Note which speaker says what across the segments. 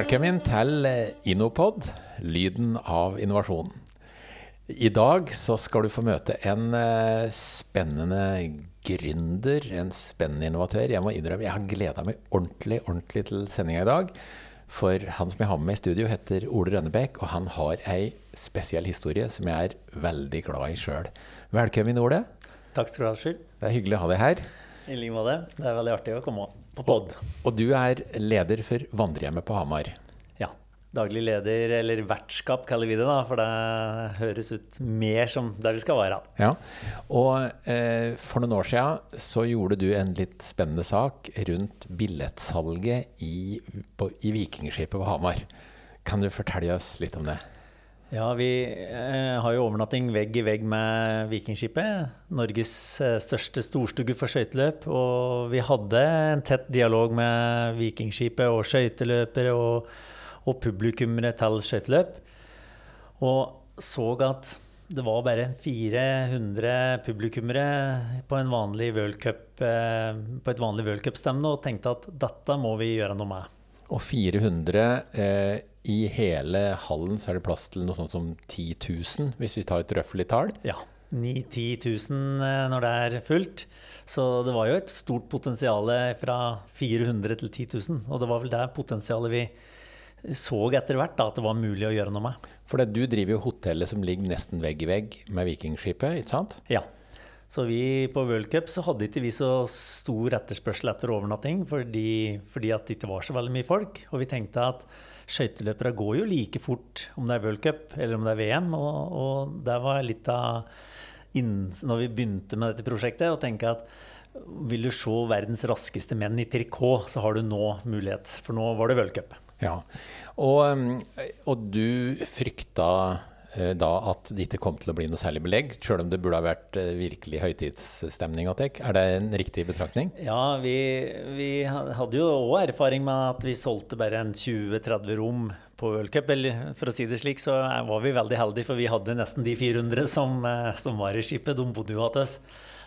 Speaker 1: Velkommen til Innopod, lyden av innovasjon. I dag så skal du få møte en eh, spennende gründer, en spennende innovatør. Jeg må innrømme, jeg har gleda meg ordentlig, ordentlig til sendinga i dag. For han som jeg har med meg i studio, heter Ole Rønnebekk, og han har ei spesiell historie som jeg er veldig glad i sjøl. Velkommen, Ole.
Speaker 2: Takk skal du ha, Skjul.
Speaker 1: Det er hyggelig å ha deg her.
Speaker 2: I like måte. Det er veldig artig å komme på pod.
Speaker 1: Og du er leder for Vandrehjemmet på Hamar.
Speaker 2: Ja. Daglig leder, eller vertskap kaller vi det, da, for det høres ut mer som der vi skal være.
Speaker 1: Ja, og eh, For noen år siden så gjorde du en litt spennende sak rundt billettsalget i, på, i Vikingskipet på Hamar. Kan du fortelle oss litt om det?
Speaker 2: Ja, vi eh, har jo overnatting vegg i vegg med Vikingskipet. Norges eh, største storstugge for skøyteløp. Og vi hadde en tett dialog med Vikingskipet og skøyteløpere og, og publikummere til skøyteløp. Og så at det var bare 400 publikummere på, en vanlig World Cup, eh, på et vanlig World Cup-stevne, og tenkte at dette må vi gjøre noe med.
Speaker 1: Og 400 eh, i hele hallen så er det plass til noe sånt som 10 000, hvis vi tar et røffelig tall?
Speaker 2: Ja. 9-10 000 når det er fullt. Så det var jo et stort potensial fra 400 til 10 000. Og det var vel det potensialet vi så etter hvert da, at det var mulig å gjøre noe med.
Speaker 1: For du driver jo hotellet som ligger nesten vegg i vegg med Vikingskipet, ikke sant?
Speaker 2: Ja. Så vi på World Cup så hadde ikke vi så stor etterspørsel etter overnatting fordi, fordi det ikke var så veldig mye folk. Og vi tenkte at skøyteløpere går jo like fort om det er World Cup eller om det er VM. Og, og det var litt av inn, når vi begynte med dette prosjektet, å tenke at vil du se verdens raskeste menn i trikot, så har du nå mulighet. For nå var det World Cup.
Speaker 1: Ja, og, og du frykta da at det ikke kom til å bli noe særlig belegg, sjøl om det burde ha vært eh, virkelig høytidsstemning? Er det en riktig betraktning?
Speaker 2: Ja, vi, vi hadde jo òg erfaring med at vi solgte bare en 20-30 rom på World Cup. Eller for å si det slik, så var vi veldig heldige, for vi hadde nesten de 400 som, eh, som var i skipet. De bodde jo hos oss.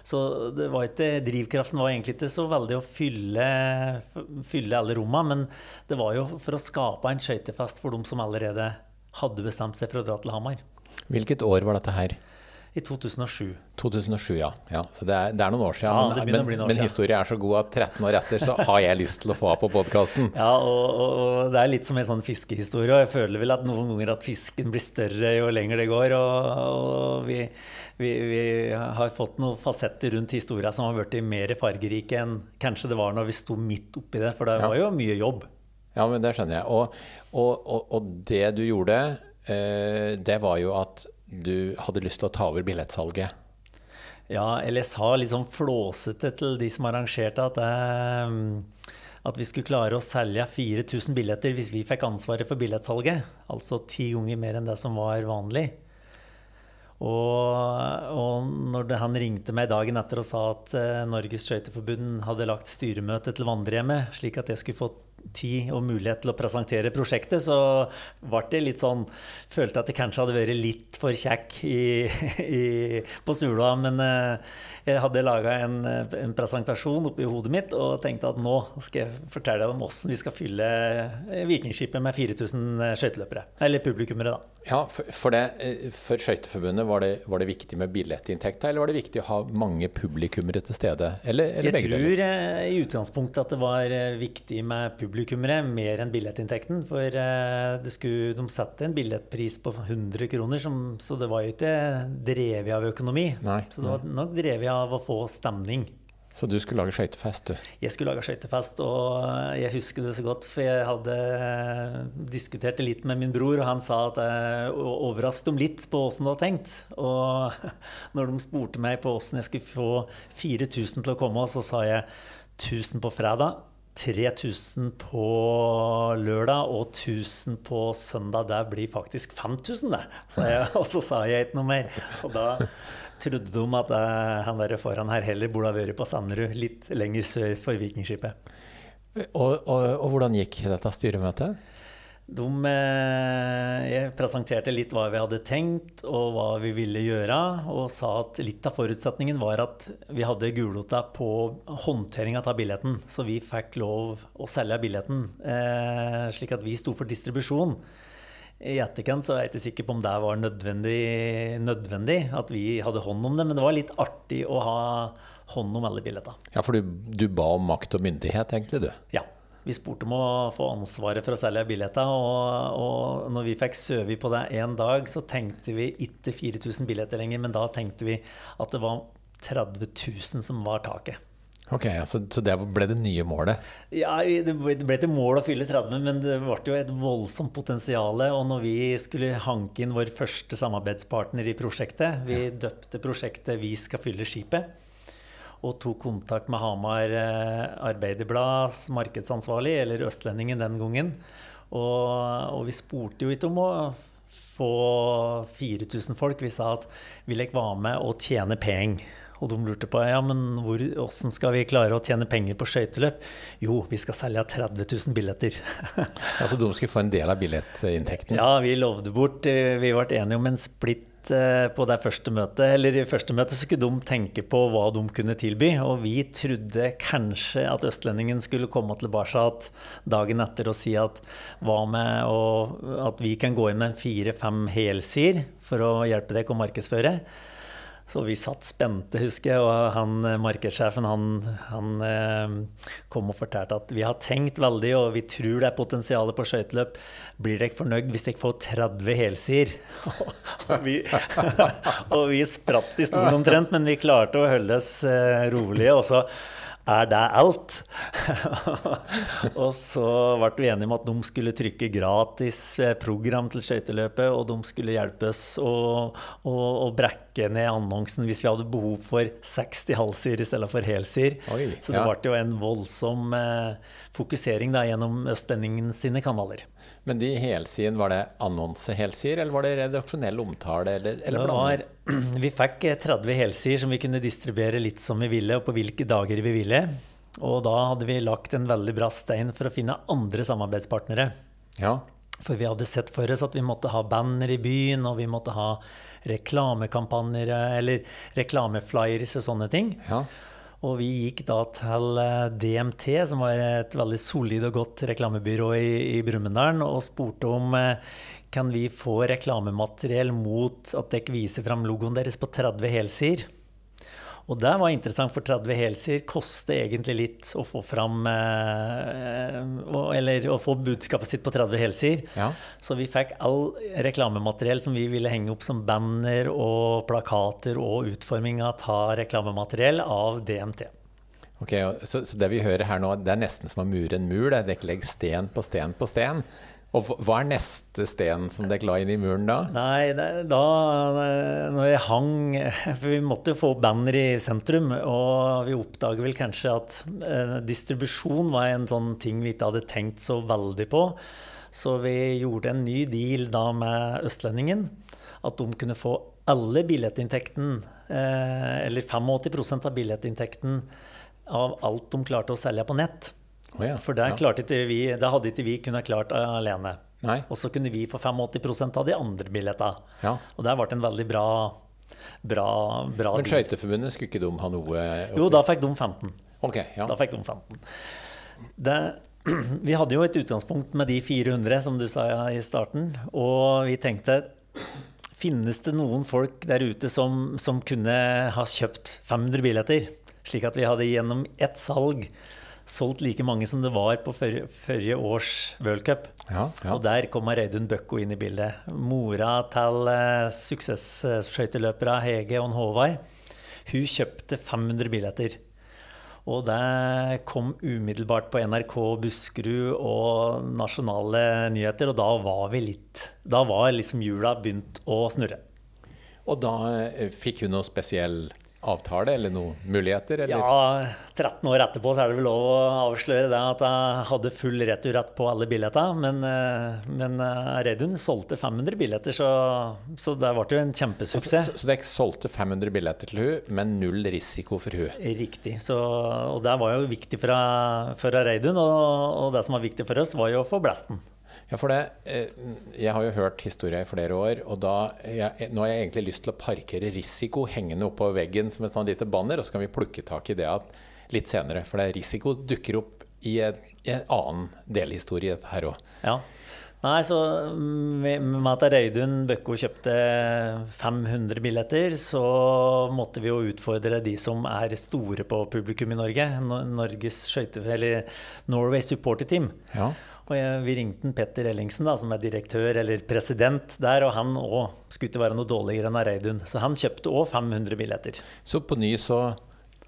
Speaker 2: Så var ikke, drivkraften var egentlig ikke så veldig å fylle, fylle alle rommene, men det var jo for å skape en skøytefest for dem som allerede hadde bestemt seg for å dra til Hamar.
Speaker 1: Hvilket år var dette her?
Speaker 2: I 2007.
Speaker 1: 2007, ja. ja. Så det er, det er, noen år siden.
Speaker 2: Ja,
Speaker 1: men, men, men historien er så god at 13 år etter så har jeg lyst til å få av på podkasten.
Speaker 2: Ja, og, og, og, det er litt som en sånn fiskehistorie. Og jeg føler vel at noen ganger at fisken blir større jo lenger det går. Og, og vi, vi, vi, har fått noen fasetter rundt historien som har blitt mer fargerike enn kanskje det var når vi sto midt oppi det. For det var jo mye jobb.
Speaker 1: Ja, men det skjønner jeg. Og, og, og det du gjorde, eh, det var jo at du hadde lyst til å ta over billettsalget.
Speaker 2: Ja, eller jeg sa litt sånn flåsete til de som arrangerte, at, eh, at vi skulle klare å selge 4000 billetter hvis vi fikk ansvaret for billettsalget. Altså ti ganger mer enn det som var vanlig. Og, og når han ringte meg dagen etter og sa at eh, Norges Skøyteforbund hadde lagt styremøte til vandrehjemmet, slik at jeg skulle få tid og mulighet til å presentere prosjektet, så ble det litt sånn Følte at det kanskje hadde vært litt for kjekk i, i, på Sula. Men eh, jeg hadde laga en, en, presentasjon oppi hodet mitt og tenkte at nå skal jeg fortelle deg om åssen vi skal fylle eh, Vikingskipet med 4000 eh, skøyteløpere. Eller publikummere, da.
Speaker 1: Ja, for, for, det, for Skøyteforbundet, var, var, det viktig med billettinntekter, eller var det viktig å ha mange publikummere til stede? Eller, eller
Speaker 2: jeg tror deler? i utgangspunktet at det var viktig med publikummere mer enn billettinntekten. For skulle, de satte en billettpris på 100 kroner, som, så det var jo ikke drevet av økonomi.
Speaker 1: Nei,
Speaker 2: så det var nok drevet av å få stemning.
Speaker 1: Så du skulle lage skøytefest, du?
Speaker 2: Jeg skulle lage skøytefest, og jeg husker det så godt. For jeg hadde diskutert det litt med min bror, og han sa at jeg overrasket dem litt på åssen du hadde tenkt. Og når de spurte meg på åssen jeg skulle få 4000 til å komme, så sa jeg 1000 på fredag. 3000 på lørdag og 1000 på søndag. Det blir faktisk 5000, det. Og så sa jeg ikke noe mer. Og da trodde de at uh, han der foran her heller burde ha vært på Sanderud, litt lenger sør for Vikingskipet.
Speaker 1: Og, og, og, hvordan gikk dette styremøtet?
Speaker 2: De, eh, jeg presenterte litt hva vi hadde tenkt og hva vi ville gjøre, og sa at litt av forutsetningen var at vi hadde gulrota på håndteringa av billetten. Så vi fikk lov å selge billetten, eh, slik at vi sto for distribusjon. I etterkant så er jeg ikke sikker på om det var nødvendig, nødvendig at vi hadde hånd om det, men det var litt artig å ha hånd om alle billetter.
Speaker 1: Ja, for du, du ba om makt og myndighet, egentlig, du?
Speaker 2: Ja. Vi spurte om å få ansvaret for å selge billetter, og, og når vi fikk søvi på det én dag, så tenkte vi ikke 4000 billetter lenger, men da tenkte vi at det var 30 000 som var taket.
Speaker 1: Ok, Så, så det ble det nye målet?
Speaker 2: Ja, Det ble til mål å fylle 30, men det ble jo et voldsomt potensial. Og når vi skulle hanke inn vår første samarbeidspartner i prosjektet Vi døpte prosjektet 'Vi skal fylle skipet' og tok kontakt med Hamar eh, Arbeiderblads markedsansvarlig, eller Østlendingen den gangen. Og, og, vi spurte jo ikke om å få 4000 folk. Vi sa at vil dere være med og tjene penger? Og de lurte på ja, men hvor, hvordan skal vi klare å tjene penger på skøyteløp. Jo, vi skal selge 30 000 billetter.
Speaker 1: altså de skulle få en del av billettinntekten?
Speaker 2: Ja, vi lovde bort. Eh, vi ble enige om en splitt Eh, på det første møtet. Eller i første møte så skulle de tenke på hva de kunne tilby. Og vi trodde kanskje at Østlendingen skulle komme tilbake dagen etter og si at hva med å, at vi kan gå inn med fire-fem helsider for å hjelpe dere å markedsføre. Så vi satt spente, husker jeg, og han, eh, markedssjefen han, han, eh, kom og fortalte at vi har tenkt veldig, og vi tror det er potensialet på skøyteløp. Blir dere fornøyd hvis dere får 30 helsider? og, vi, og vi spratt i stolen omtrent, men vi klarte å holde oss eh, rolige. og så er det alt? og så ble vi enige om at de skulle trykke gratis program til skøyteløpet, og de skulle hjelpe oss å, å, å, brekke ned annonsen hvis vi hadde behov for 60 halvsider i stedet for helsider. Så det ja. ble jo en voldsom eh, fokusering da, gjennom Østlendingen sine kanaler.
Speaker 1: Men de helsidene, var det annonsehelsider, eller var det redaksjonell omtale? Eller, eller
Speaker 2: var, vi fikk 30 helsider som vi kunne distribuere litt som vi ville, og på hvilke dager vi ville. Og da hadde vi lagt en veldig bra stein for å finne andre samarbeidspartnere.
Speaker 1: Ja.
Speaker 2: For vi hadde sett for oss at vi måtte ha banner i byen, og vi måtte ha reklamekampanjer eller reklameflyers og sånne ting.
Speaker 1: Ja.
Speaker 2: Og vi gikk da til eh, DMT, som var et veldig solid og godt reklamebyrå i, i Brumunddal, og spurte om eh, kan vi få reklamemateriell mot at dere viser fram logoen deres på 30 helsider. Og det var interessant, for 30 helsier koster egentlig litt å få fram eh, Eller å få budskapet sitt på 30 helsier.
Speaker 1: Ja.
Speaker 2: Så vi fikk all reklamemateriell som vi ville henge opp som banner og plakater og utforming av reklamemateriell av DMT.
Speaker 1: Ok, så, så, det vi hører her nå, det er nesten som å mure en mur? Det er ikke legg sten på sten på sten? Og hva er neste sten som dere la inn i muren da?
Speaker 2: Nei, da når jeg hang For vi måtte jo få banner i sentrum. Og vi oppdager vel kanskje at eh, distribusjon var en sånn ting vi ikke hadde tenkt så veldig på. Så vi gjorde en ny deal da med Østlendingen. At de kunne få alle billettinntekten, eh, eller 85% av billettinntekten av alt de klarte å selge på nett.
Speaker 1: Oh ja,
Speaker 2: For der, ja. vi, der, hadde ikke vi kunnet klart alene.
Speaker 1: Nei.
Speaker 2: Og så kunne vi få 85% av de andre billettene.
Speaker 1: Ja.
Speaker 2: Og der ble det en veldig bra, bra, bra
Speaker 1: Men Skøyteforbundet, skulle ikke de ha noe
Speaker 2: oppi? Jo, da fikk de 15.
Speaker 1: Okay, ja.
Speaker 2: Da fikk de 15. Det, vi hadde jo et utgangspunkt med de 400, som du sa i starten. Og vi tenkte Finnes det noen folk der ute som, som kunne ha kjøpt 500 billetter? Slik at vi hadde gjennom ett salg solgt like mange som det var på forrige års World Cup.
Speaker 1: Ja, ja.
Speaker 2: Og der kom Reidun Bøkko inn i bildet. Mora til eh, suksesskøyteløpere Hege og Håvard. Hun kjøpte 500 billetter. Og det kom umiddelbart på NRK Buskerud og nasjonale nyheter, og da var vi litt Da var liksom hjula begynt å snurre.
Speaker 1: Og da eh, fikk hun noe spesiell avtale eller noen muligheter? Eller?
Speaker 2: Ja, 13 år etterpå så er det vel lov å avsløre det at jeg hadde full returrett på alle billetter. Men, eh, men Reidun solgte 500 billetter, så, så det ble jo en kjempesuksess.
Speaker 1: Så, så, så dere solgte 500 billetter til hun, men null risiko for hun?
Speaker 2: Riktig. Så, og det var jo viktig for, for Reidun, og, og, det som var viktig for oss, var jo å få blasten.
Speaker 1: Ja, for det, eh, Jeg har jo hørt historia i flere år, og da, jeg, nå har jeg egentlig lyst til å parkere risiko hengende oppå veggen som et sånn lite banner, og så kan vi plukke tak i det litt senere. For det risiko dukker opp i en, i en annen delhistorie her òg.
Speaker 2: Ja. Nei, så med, med at Reidun Bøkko kjøpte 500 billetter, så måtte vi jo utfordre de som er store på publikum i Norge. Norges skøyte... Eller Norway Supporter Team.
Speaker 1: Ja.
Speaker 2: Og jeg, vi ringte Petter Ellingsen, da, som er direktør eller president der, og han òg skulle ikke være noe dårligere enn Reidun. Så han kjøpte òg 500 billetter.
Speaker 1: Så på ny så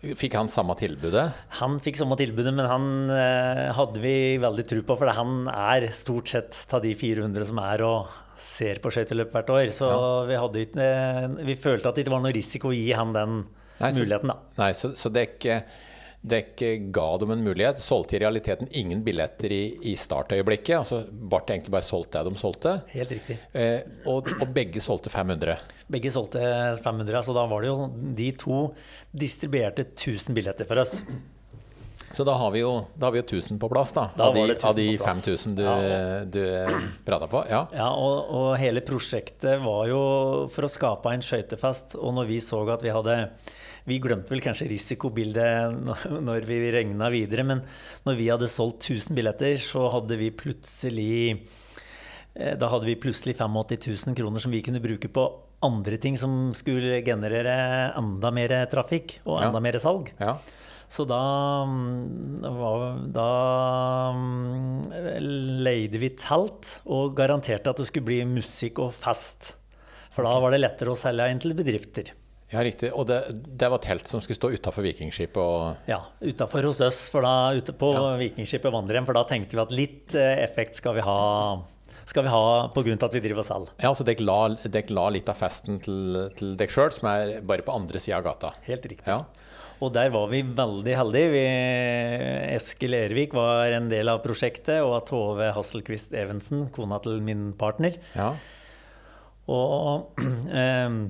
Speaker 1: Fikk han samme tilbudet?
Speaker 2: Han fikk samme tilbudet, men han eh, hadde vi veldig tro på. For han er stort sett av de 400 som er og ser på skøyteløp hvert år. Så ja. vi, hadde, eh, vi, følte at det ikke var noe risiko å gi han den nei, muligheten, da.
Speaker 1: Nei, så, så det er ikke Dekk ga dem en mulighet. Solgte i realiteten ingen billetter i, i startøyeblikket. altså Bart egentlig bare solgte det de solgte.
Speaker 2: Helt riktig.
Speaker 1: Eh, og, og, begge solgte 500.
Speaker 2: Begge solgte 500, så da var det jo de to distribuerte 1000 billetter for oss.
Speaker 1: Så da har vi jo, da har vi jo 1000 på plass, da. da av, de, av de 5000 du, ja. du prata på. Ja,
Speaker 2: ja og, og, hele prosjektet var jo for å skape en skøytefest. Og når vi så at vi hadde vi glemte vel kanskje risikobildet når vi regna videre, men når vi hadde solgt 1000 billetter, så hadde vi plutselig eh, da hadde vi plutselig 85 000 kroner som vi kunne bruke på andre ting som skulle generere enda mer trafikk og enda ja. mer salg.
Speaker 1: Ja.
Speaker 2: Så da, mm, da mm, leide vi telt og garanterte at det skulle bli musikk og fest. For da var det lettere å selge inn til bedrifter.
Speaker 1: Ja, riktig. Og det, det, var telt som skulle stå utafor Vikingskipet? Og...
Speaker 2: Ja, utafor hos oss, for da, ute på ja. Vikingskipet Vandrehjem. For da tenkte vi at litt eh, effekt skal vi ha skal vi ha pga. at vi driver og selger.
Speaker 1: Ja, altså dere la, dek la, litt av festen til, til dere sjøl, som er bare på andre sida av gata?
Speaker 2: Helt riktig. Ja. Og der var vi veldig heldige. Vi, Eskil Ervik var en del av prosjektet, og Tove Hasselquist Evensen, kona til min partner.
Speaker 1: Ja.
Speaker 2: Og eh,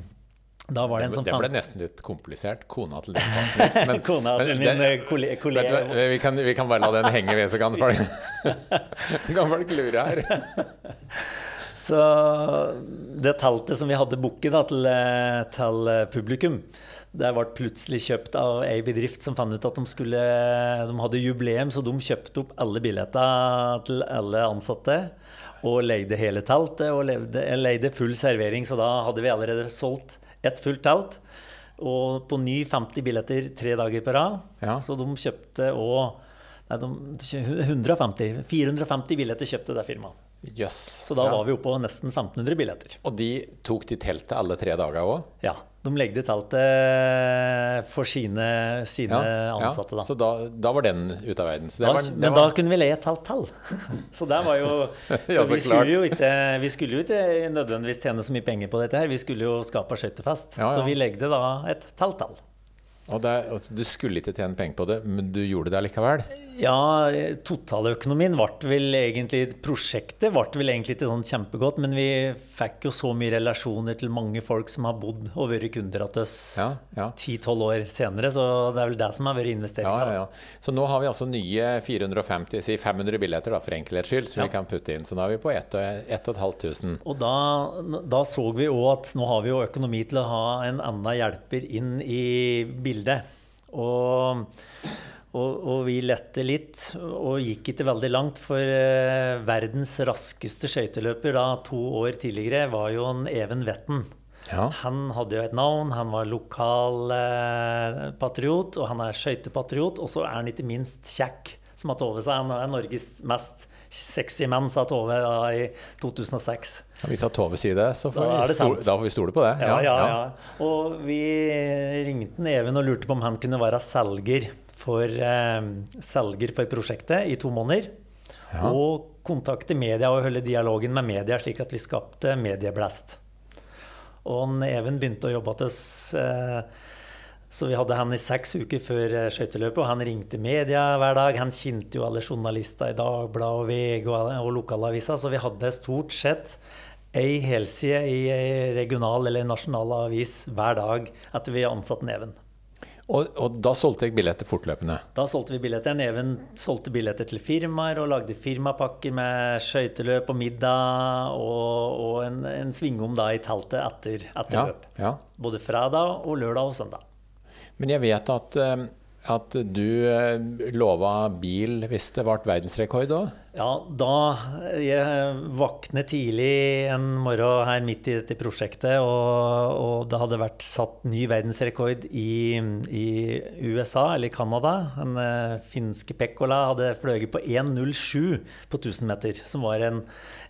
Speaker 2: da var det, en som
Speaker 1: det ble nesten litt komplisert. Kona til din partner.
Speaker 2: Men, Kona til min eh, kollega.
Speaker 1: Vi, kan, vi kan bare la den henge ved, så kan folk, kan folk lure her.
Speaker 2: Så det teltet som vi hadde booket til, eh, til, eh, publikum, det ble plutselig kjøpt av ei bedrift som fant ut at de, skulle, de hadde jubileum, så de kjøpte opp alle billetter til alle ansatte. Og leide hele teltet og leide, leide full servering, så da hadde vi allerede solgt ett fullt telt. Og på ny 50 billetter tre dager på rad.
Speaker 1: Ja.
Speaker 2: Så de kjøpte òg 150, 450 billetter kjøpte det firmaet.
Speaker 1: Yes.
Speaker 2: Så da ja. var vi oppe på nesten 1500 billetter.
Speaker 1: Og de tok de teltet alle tre dager òg?
Speaker 2: Ja. De legde teltet for sine, sine ja, ansatte, da.
Speaker 1: Så da, da, var den ute av verden?
Speaker 2: Da, var, men var... da kunne vi leie et telt til. så det var jo vi, skulle jo ikke, vi skulle jo ikke nødvendigvis tjene så mye penger på dette her. Vi skulle jo skape skøytefest. Så vi legde da et telt til.
Speaker 1: Og er, Du skulle ikke tjene penger på det, men du gjorde det likevel?
Speaker 2: Ja, totaløkonomien ble vel egentlig Prosjektet ble vel egentlig ikke sånn kjempegodt, men vi fikk jo så mye relasjoner til mange folk som har bodd og vært kunder hos oss ja, ja. 10-12 år senere, så det er vel det som har vært investeringa.
Speaker 1: Ja, så nå har vi altså nye 450, si 500 billetter da, for enkelhets skyld, som vi kan putte inn. Så nå er vi på 1500.
Speaker 2: Og da, da så vi òg at nå har vi jo økonomi til å ha en annen hjelper inn i bildet bildet. Og, og, og, vi lette litt og gikk ikke veldig langt, for eh, verdens raskeste skøyteløper da to år tidligere var jo en Even Vetten.
Speaker 1: Ja.
Speaker 2: Han hadde jo et navn, han var lokal eh, patriot, og han er skøytepatriot. Og så er han ikke minst kjekk, som har tatt seg. en er Norges mest sexy menn, sa Tove i 2006.
Speaker 1: Ja, hvis Tove sier det, så får, da vi, stole, da får vi stole på det.
Speaker 2: Ja, ja, ja. Og vi ringte Even og lurte på om han kunne være selger for, eh, selger for prosjektet i to måneder. Og kontakte media og holde dialogen med media, slik at vi skapte Medieblast. Og Even begynte å jobbe til oss eh, så vi hadde han i seks uker før eh, skøyteløpet, og han ringte media hver dag. Han kjente jo alle journalister i Dagbladet og VG og, og lokalaviser, så vi hadde stort sett ei helside i ei regional eller nasjonal avis hver dag etter vi ansatte Neven.
Speaker 1: Og, og da solgte jeg billetter fortløpende?
Speaker 2: Da solgte vi billetter. Neven solgte billetter til firmaer og lagde firmapakker med skøyteløp og middag og, og en, en svingom i teltet etter, etter
Speaker 1: Ja,
Speaker 2: løp.
Speaker 1: ja.
Speaker 2: Både fredag og lørdag og søndag.
Speaker 1: Men jeg vet at, eh, at du eh, lova bil hvis det ble verdensrekord òg?
Speaker 2: Ja, da Jeg våknet tidlig en morgen her midt i dette prosjektet, og, og det hadde vært satt ny verdensrekord i, i USA, eller Canada. Den eh, finske Pekkola hadde fløyet på 1,07 på 1000 meter, som var en,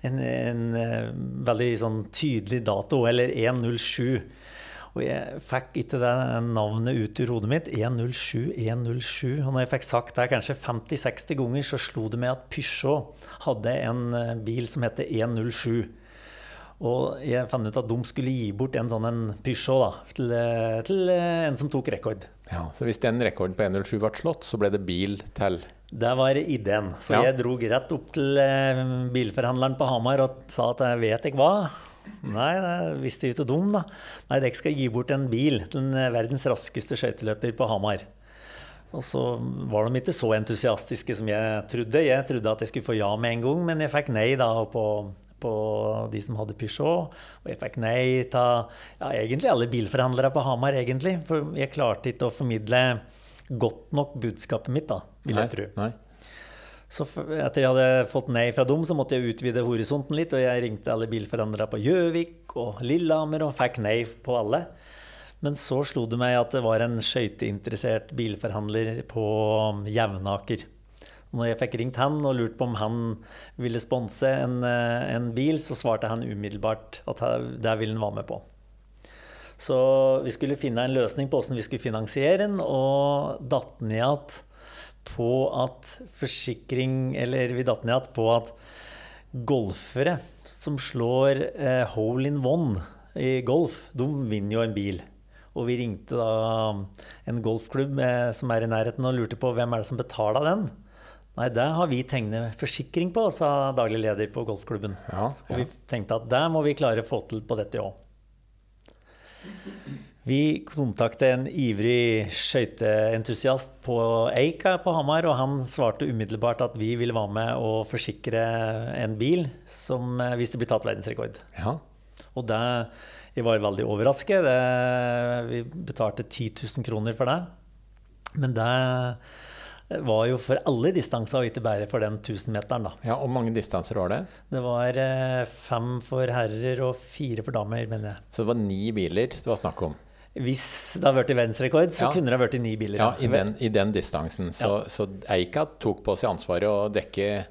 Speaker 2: en, en veldig sånn tydelig dato, eller 1,07. Og jeg fikk ikke det navnet ut ur hodet mitt. 107, 107. Og når jeg fikk sagt det kanskje 50-60 ganger, så slo det meg at Peugeot hadde en eh, bil som heter 107. Og jeg fant ut at de skulle gi bort en sånn en Peugeot da, til, eh, til eh, en som tok rekord.
Speaker 1: Ja, så hvis den rekorden på 107 ble slått, så ble det bil til
Speaker 2: Det var ideen. Så
Speaker 1: Ja.
Speaker 2: jeg dro rett opp til bilforhandleren på Hamar og sa at jeg vet ikke hva. Nei, det visste jeg ikke dum, da. Nei, dere skal gi bort en bil til den eh, verdens raskeste skøyteløper på Hamar. Og så var de ikke så entusiastiske som jeg trodde. Jeg trodde at jeg skulle få ja med en gang, men jeg fikk nei da på, på de som hadde Peugeot. Og jeg fikk nei til ja, egentlig alle bilforhandlere på Hamar, egentlig. For jeg klarte ikke å formidle godt nok budskapet mitt, da, vil jeg tro.
Speaker 1: Nei.
Speaker 2: Så etter jeg hadde fått nei fra dem, så måtte jeg utvide horisonten litt. Og jeg ringte alle bilforhandlere på Gjøvik og Lillehammer og fikk nei på alle. Men så slo det meg at det var en skøyteinteressert bilforhandler på Jevnaker. Og når jeg fikk ringt han og lurt på om han ville sponse en, eh, en bil, så svarte han umiddelbart at det ville han være med på. Så vi skulle finne en løsning på hvordan vi skulle finansiere den, og datt ned igjen på at forsikring Eller vi datt ned på at golfere som slår eh, hole in one i golf, de vinner jo en bil. Og vi ringte da en golfklubb eh, som er i nærheten og lurte på hvem er det som betaler den. Nei, det har vi tegnet forsikring på, sa daglig leder på golfklubben.
Speaker 1: Ja,
Speaker 2: Og vi tenkte at det må vi klare å få til på dette òg. Vi kontaktet en ivrig skøyteentusiast på Eika på Hamar, og han svarte umiddelbart at vi ville være med og forsikre en bil som, eh, hvis det blir tatt verdensrekord.
Speaker 1: Ja.
Speaker 2: Og det Jeg var veldig overrasket. Det, vi betalte 10 000 kroner for det. Men det var jo for alle distanser, og ikke bare for den 1000-meteren, da.
Speaker 1: ja. Og mange distanser var det?
Speaker 2: Det var eh, fem for herrer og fire for damer, mener jeg.
Speaker 1: Så det var ni biler det var snakk om?
Speaker 2: Hvis det har vært verdensrekord, så
Speaker 1: Ja.
Speaker 2: kunne det ha vært ni biler.
Speaker 1: Ja, i den, i den distansen. Så, så Eika tok på seg ansvaret å dekke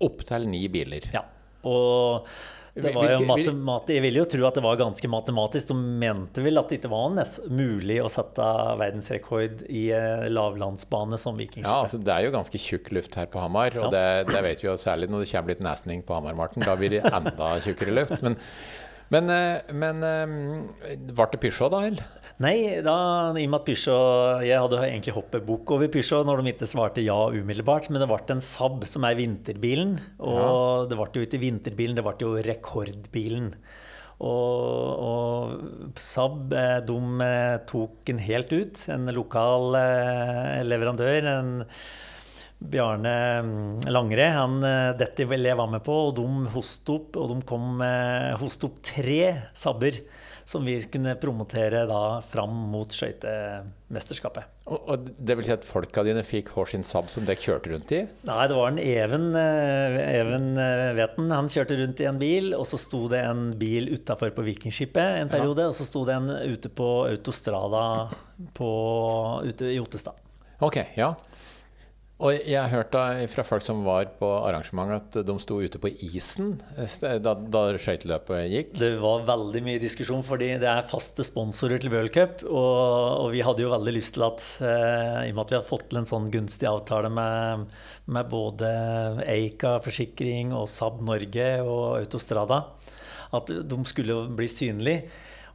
Speaker 1: opptil ni biler.
Speaker 2: Ja. Og det var jo
Speaker 1: Hvilke-
Speaker 2: Jeg ville jo tro at det var ganske matematisk. De mente vel at det ikke var mulig å sette verdensrekord i eh, lavlandsbane som Vikingskipet.
Speaker 1: Ja, altså Det er jo ganske tjukk luft her på Hamar, og det, det vet vi jo særlig når det kommer litt nesning på Hamar, Marten. Da blir det enda tjukkere luft. Men, men, eh, men eh, ble det pysjå da? eller?
Speaker 2: Nei, da, i og med at Pysjå Jeg hadde egentlig hoppet bukk over Pysjå når de ikke svarte ja umiddelbart, men det ble en Saab som er vinterbilen. Og det ble jo ikke vinterbilen, det ble jo rekordbilen. Og, og Saab eh, de eh, tok den helt ut. En lokal eh, leverandør. en Bjarne mm, Langre, han, dette ville jeg være med på, og de hoste opp, og de kom hoste opp tre sabber som vi kunne promotere da fram mot skøytemesterskapet.
Speaker 1: Og, og det vil si at folka dine fikk hver sin Saab som dere kjørte rundt i?
Speaker 2: Nei, det var en Even, eh, Even eh, Veten. Han kjørte rundt i en bil, og så sto det en bil utafor på Vikingskipet en periode, og så sto det en ute på Autostrada på, ute i Ottestad.
Speaker 1: Ok, ja. Og jeg har hørt fra folk som var på arrangement at de sto ute på isen eh, da, da skøyteløpet gikk.
Speaker 2: Det var veldig mye diskusjon, fordi det er faste sponsorer til World Cup. Og, og vi hadde jo veldig lyst til at, eh, i og med at vi har fått til en sånn gunstig avtale med, med både Eika forsikring og Saab Norge og Autostrada, at de skulle bli synlige.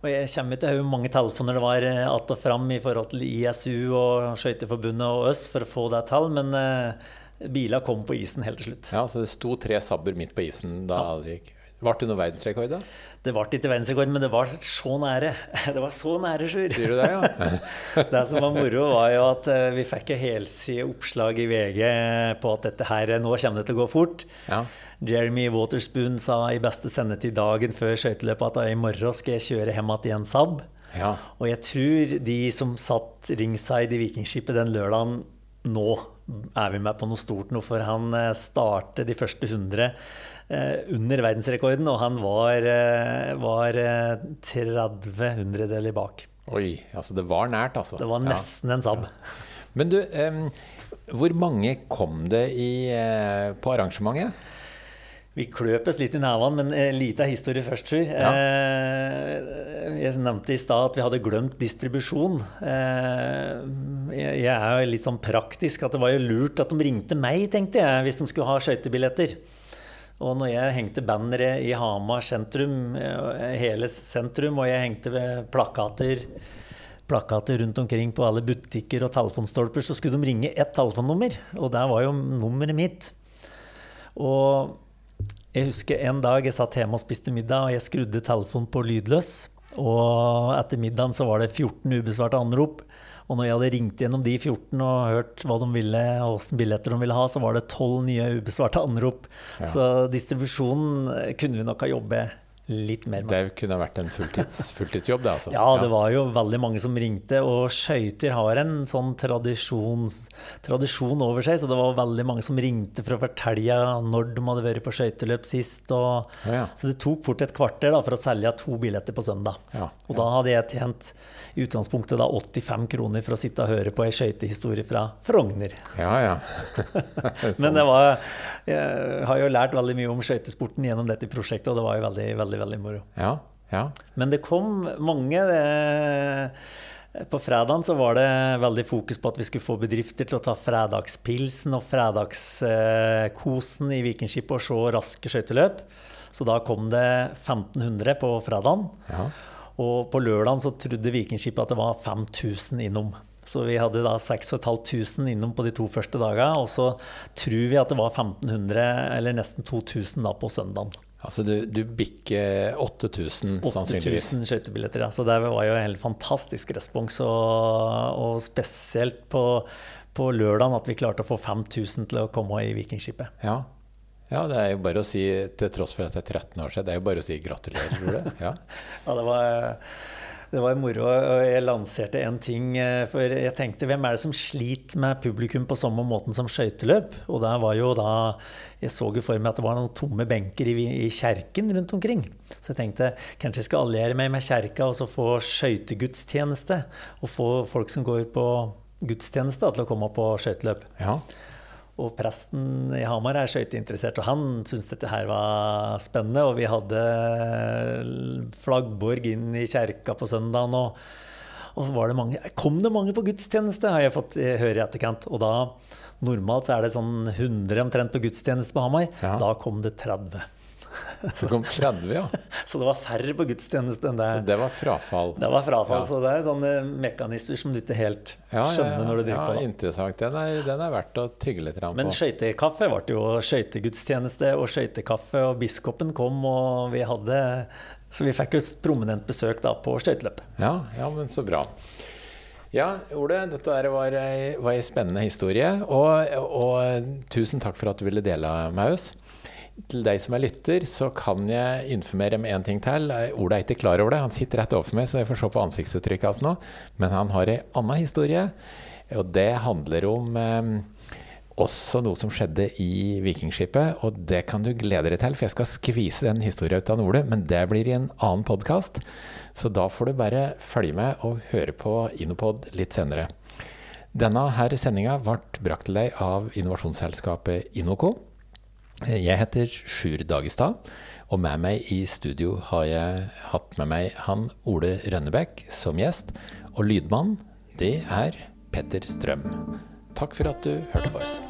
Speaker 2: Og jeg kommer til å hvor mange telefoner det var eh, att og fram i forhold til ISU og Skøyteforbundet og oss for å få det til, men eh, biler kom på isen helt til slutt.
Speaker 1: Ja, så det sto tre sabber midt på isen da det gikk. Ble det noe verdensrekord, da?
Speaker 2: Det ble ikke verdensrekord, men det var så nære. Det var så nære, Sjur.
Speaker 1: Sier du det, ja?
Speaker 2: det som var moro, var jo at eh, vi fikk et oppslag i VG på at dette her, nå kommer det til å gå fort.
Speaker 1: Ja.
Speaker 2: Jeremy Waterspoon sa i beste sendetid dagen før skøyteløpet at i morgen skal jeg kjøre hjem igjen en Saab.
Speaker 1: ja.
Speaker 2: Og jeg tror de som satt ringside i Vikingskipet den lørdagen nå er vi med på noe stort nå, for han eh, startet de første 100 eh, under verdensrekorden, og han var, eh, var eh, 30 hundredeler bak.
Speaker 1: Oi, altså det var nært, altså.
Speaker 2: Det var
Speaker 1: Ja.
Speaker 2: nesten en Saab.
Speaker 1: Men du, um, hvor mange kom det i, på arrangementet?
Speaker 2: Vi kløpes litt i nevene, men en liten historie først, Sjur.
Speaker 1: Ja.
Speaker 2: Eh, jeg nevnte i stad at vi hadde glemt distribusjon. Eh, jeg jeg er jo litt sånn praktisk at det var jo lurt at de ringte meg, tenkte jeg, hvis de skulle ha skøytebilletter. Og når jeg hengte bannere i Hamar sentrum, eh, hele sentrum, og jeg hengte ved plakater plakater rundt omkring på alle butikker og telefonstolper, så skulle de ringe ett telefonnummer. Og der var jo nummeret mitt. Og jeg husker en dag jeg satt hjemme og spiste middag, og jeg skrudde telefonen på lydløs. Og etter middagen så var det 14 ubesvarte anrop. Og når jeg hadde ringt gjennom de 14 og hørt hva de ville, og hvilke billetter de ville ha, så var det 12 nye ubesvarte anrop.
Speaker 1: Ja.
Speaker 2: Så distribusjonen kunne vi nok ha jobbet litt mer.
Speaker 1: Det kunne vært en fulltids, fulltidsjobb, det, altså.
Speaker 2: Ja, det var jo veldig mange som ringte, og skøyter har en sånn tradisjon over seg, så det var veldig mange som ringte for å fortelle når de hadde vært på skøyteløp sist. Og,
Speaker 1: Ja, ja.
Speaker 2: Så det tok fort et kvarter da, for å selge to billetter på søndag.
Speaker 1: Ja,
Speaker 2: Og da hadde jeg tjent i utgangspunktet da 85 kroner for å sitte og høre på ei skøytehistorie fra Frogner.
Speaker 1: Ja, ja. Sånn.
Speaker 2: Men det var, jeg har jo lært veldig mye om skøytesporten gjennom dette prosjektet, og det var jo veldig, veldig, veldig moro.
Speaker 1: Ja, ja.
Speaker 2: Men det kom mange. Det, på fredagen så var det veldig fokus på at vi skulle få bedrifter til å ta fredagspilsen og fredagskosen i Vikingskipet og se raske skøyteløp. Så da kom det 1500 på fredagen.
Speaker 1: ja.
Speaker 2: Og på lørdagen så trodde Vikingskipet at det var 5000 innom. Så vi hadde da 6500 innom på de to første dagene. Og så tror vi at det var 1500, eller nesten 2000 da på søndagen.
Speaker 1: Altså du, du bikker 8000 sannsynligvis.
Speaker 2: 8000 skøytebilletter, ja. Så det var jo en helt fantastisk respons. Og, og spesielt på, på lørdagen at vi klarte å få 5000 til å komme i Vikingskipet.
Speaker 1: Ja. Ja, det er jo bare å si, til tross for at det er 13 år siden, det er jo bare å si gratulerer, tror du. Ja.
Speaker 2: Ja, det var, det var moro. Og jeg lanserte en ting. eh, For jeg tenkte, hvem er det som sliter med publikum på samme måten som skøyteløp? Og der var jo da Jeg så jo for meg at det var noen tomme benker i, i kjerken rundt omkring. Så jeg tenkte kanskje jeg skal alliere meg med kjerka og så få skøytegudstjeneste. Og få folk som går på gudstjeneste, til å komme på skøyteløp.
Speaker 1: ja.
Speaker 2: Og presten i Hamar er skøyteinteressert, og han syntes dette her var spennende. Og vi hadde flaggborg inn i kjerka på søndagen, og, og så var det mange Kom det mange på gudstjeneste, har jeg fått høre i etterkant. Og da Normalt så er det sånn 100 omtrent på gudstjeneste på Hamar.
Speaker 1: Ja.
Speaker 2: Da kom det 30.
Speaker 1: Så kom 30, ja.
Speaker 2: Så det var færre på gudstjeneste enn det.
Speaker 1: Så det var frafall.
Speaker 2: Det var frafall.
Speaker 1: Ja.
Speaker 2: Så det er sånne mekanismer som du ikke helt skjønner
Speaker 1: ja,
Speaker 2: når du driver
Speaker 1: ja,
Speaker 2: på. Ja,
Speaker 1: Interessant. Den er, den er verdt å tygge litt på.
Speaker 2: Men skøytekaffe ble jo skøytegudstjeneste og skøytekaffe, og biskopen kom, og vi hadde Så vi fikk jo prominent besøk da på skøyteløpet.
Speaker 1: Ja, ja, men så bra. Ja, Ole, dette var ei, var ei spennende historie. Og, og tusen takk for at du ville dele med oss. Til deg som er lytter, så kan jeg informere om én ting til. Ole er ikke klar over det. Han sitter rett overfor meg, så jeg får se på ansiktsuttrykket hans nå. Men han har ei anna historie, og det handler om eh, også noe som skjedde i Vikingskipet. Og det kan du glede deg til, for jeg skal skvise den historien ut av Ole. Men det blir i en annen podkast. Så da får du bare følge med og høre på Inopod litt senere. Denne her sendinga ble brakt til deg av innovasjonsselskapet Inoco. Jeg heter Sjur Dagestad, og med meg i studio har jeg hatt med meg han Ole Rønnebekk som gjest. Og lydmann, det er Petter Strøm. Takk for at du hørte på oss.